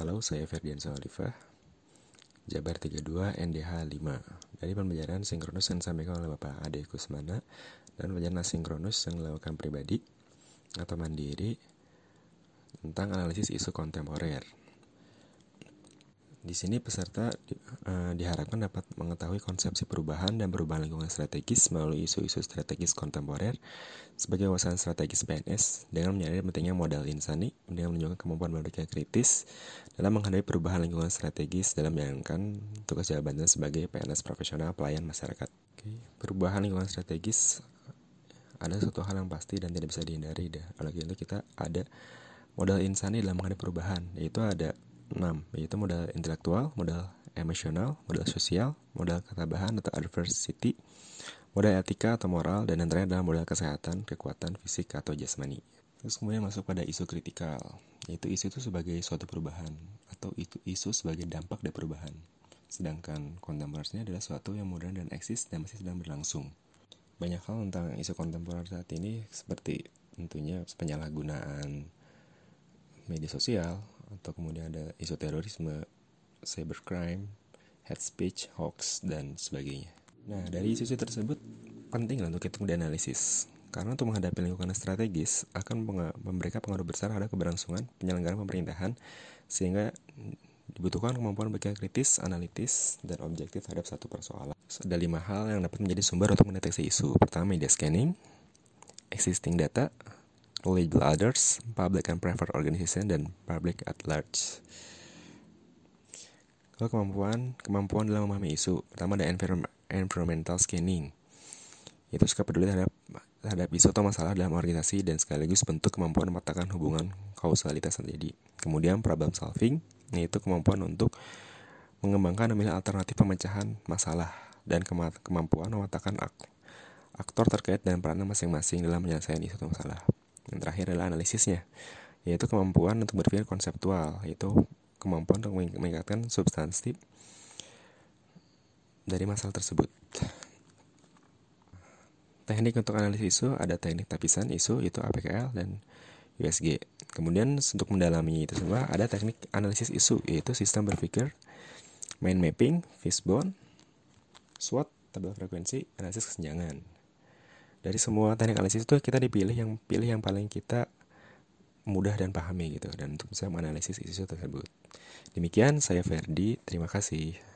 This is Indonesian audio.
Halo, saya Ferdian Salifah, Jabar 32 NDH 5 Dari pembelajaran sinkronus yang disampaikan oleh Bapak Ade Kusmana Dan pembelajaran asinkronus yang dilakukan pribadi atau mandiri Tentang analisis isu kontemporer di sini peserta di, uh, diharapkan dapat mengetahui konsepsi perubahan dan perubahan lingkungan strategis melalui isu-isu strategis kontemporer sebagai wawasan strategis PNS dengan menyadari pentingnya modal insani dengan menunjukkan kemampuan berpikir kritis dalam menghadapi perubahan lingkungan strategis dalam menjalankan tugas jawabannya sebagai PNS profesional pelayan masyarakat. Oke, perubahan lingkungan strategis ada satu hal yang pasti dan tidak bisa dihindari. Oleh itu kita ada modal insani dalam menghadapi perubahan, yaitu ada 6 yaitu modal intelektual, modal emosional, modal sosial, modal ketabahan atau adversity, modal etika atau moral, dan yang terakhir adalah modal kesehatan, kekuatan fisik atau jasmani. Terus kemudian masuk pada isu kritikal, yaitu isu itu sebagai suatu perubahan atau itu isu sebagai dampak dari perubahan. Sedangkan kontemporernya adalah suatu yang modern dan eksis dan masih sedang berlangsung. Banyak hal tentang isu kontemporer saat ini seperti tentunya penyalahgunaan media sosial, atau kemudian ada isu terorisme, cybercrime, hate speech, hoax, dan sebagainya. Nah, dari isu-isu tersebut penting untuk kita dianalisis. Karena untuk menghadapi lingkungan strategis akan memberikan pengaruh besar pada keberlangsungan penyelenggaraan pemerintahan sehingga dibutuhkan kemampuan berpikir kritis, analitis, dan objektif terhadap satu persoalan. Ada lima hal yang dapat menjadi sumber untuk mendeteksi isu. Pertama, media scanning, existing data, knowledgeable others, public and private organization, dan public at large. Kalau kemampuan, kemampuan dalam memahami isu, pertama ada environmental scanning, yaitu sikap peduli terhadap terhadap isu atau masalah dalam organisasi dan sekaligus bentuk kemampuan memetakan hubungan kausalitas terjadi. Kemudian problem solving, yaitu kemampuan untuk mengembangkan memilih alternatif pemecahan masalah dan kemampuan memetakan aktor terkait dan peran masing-masing dalam menyelesaikan isu atau masalah. Yang terakhir adalah analisisnya, yaitu kemampuan untuk berpikir konseptual, yaitu kemampuan untuk meningkatkan substansi dari masalah tersebut. Teknik untuk analisis isu ada teknik tapisan isu itu APKL dan USG. Kemudian untuk mendalami itu semua ada teknik analisis isu yaitu sistem berpikir, mind mapping, fishbone, SWOT, tabel frekuensi, analisis kesenjangan dari semua teknik analisis itu kita dipilih yang pilih yang paling kita mudah dan pahami gitu dan untuk bisa menganalisis isu tersebut. Demikian saya Ferdi, terima kasih.